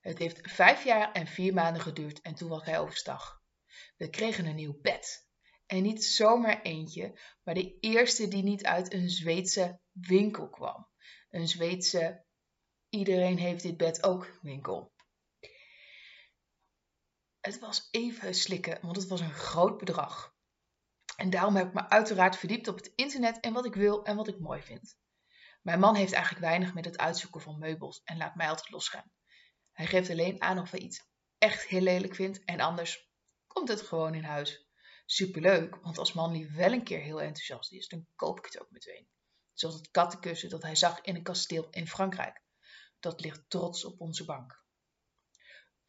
Het heeft vijf jaar en vier maanden geduurd en toen was hij overstag. We kregen een nieuw bed. En niet zomaar eentje, maar de eerste die niet uit een Zweedse winkel kwam. Een Zweedse iedereen heeft dit bed ook winkel. Het was even slikken, want het was een groot bedrag. En daarom heb ik me uiteraard verdiept op het internet en wat ik wil en wat ik mooi vind. Mijn man heeft eigenlijk weinig met het uitzoeken van meubels en laat mij altijd losgaan. Hij geeft alleen aan of hij iets echt heel lelijk vindt en anders komt het gewoon in huis. Superleuk, want als man die wel een keer heel enthousiast is, dan koop ik het ook meteen. Zoals het kattenkussen dat hij zag in een kasteel in Frankrijk. Dat ligt trots op onze bank.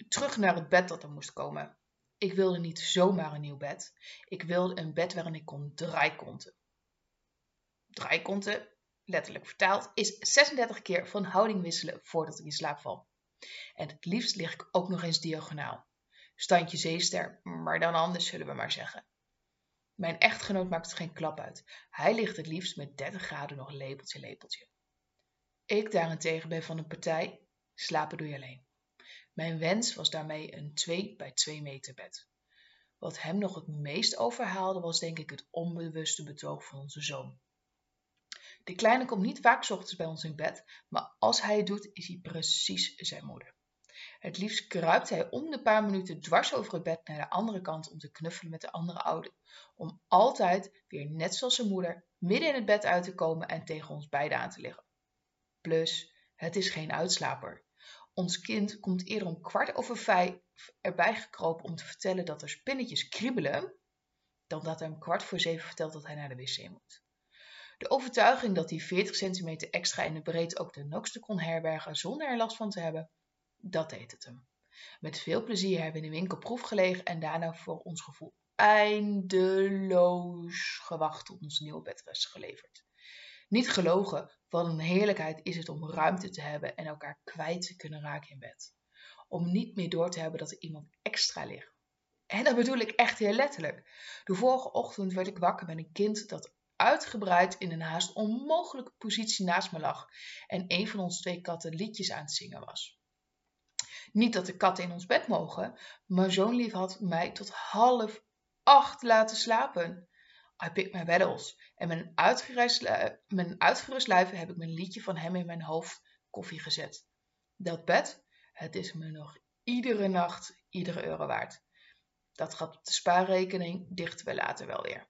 Terug naar het bed dat er moest komen. Ik wilde niet zomaar een nieuw bed. Ik wilde een bed waarin ik kon draaikonten. Draaikonten, letterlijk vertaald, is 36 keer van houding wisselen voordat ik in slaap val. En het liefst lig ik ook nog eens diagonaal. Standje zeester, maar dan anders zullen we maar zeggen. Mijn echtgenoot maakt het geen klap uit. Hij ligt het liefst met 30 graden nog lepeltje lepeltje. Ik daarentegen ben van een partij, slapen doe je alleen. Mijn wens was daarmee een 2 bij 2 meter bed. Wat hem nog het meest overhaalde was denk ik het onbewuste betoog van onze zoon. De kleine komt niet vaak ochtends bij ons in bed, maar als hij het doet is hij precies zijn moeder. Het liefst kruipt hij om de paar minuten dwars over het bed naar de andere kant om te knuffelen met de andere oude, om altijd weer net zoals zijn moeder midden in het bed uit te komen en tegen ons beiden aan te liggen. Plus, het is geen uitslaper. Ons kind komt eerder om kwart over vijf erbij gekropen om te vertellen dat er spinnetjes kriebelen, dan dat hij om kwart voor zeven vertelt dat hij naar de wc moet. De overtuiging dat hij 40 centimeter extra in de breedte ook de nokste kon herbergen zonder er last van te hebben, dat deed het hem. Met veel plezier hebben we in de winkel proef gelegen en daarna voor ons gevoel eindeloos gewacht tot ons nieuwe bed was geleverd. Niet gelogen, wat een heerlijkheid is het om ruimte te hebben en elkaar kwijt te kunnen raken in bed. Om niet meer door te hebben dat er iemand extra ligt. En dat bedoel ik echt heel letterlijk. De vorige ochtend werd ik wakker met een kind dat uitgebreid in een haast onmogelijke positie naast me lag en een van ons twee katten liedjes aan het zingen was. Niet dat de katten in ons bed mogen, maar zo'n lief had mij tot half acht laten slapen. I picked my battles. En met een, een uitgerust lijf heb ik mijn liedje van hem in mijn hoofd koffie gezet. Dat bed, het is me nog iedere nacht, iedere euro waard. Dat gaat op de spaarrekening, dichten we later wel weer.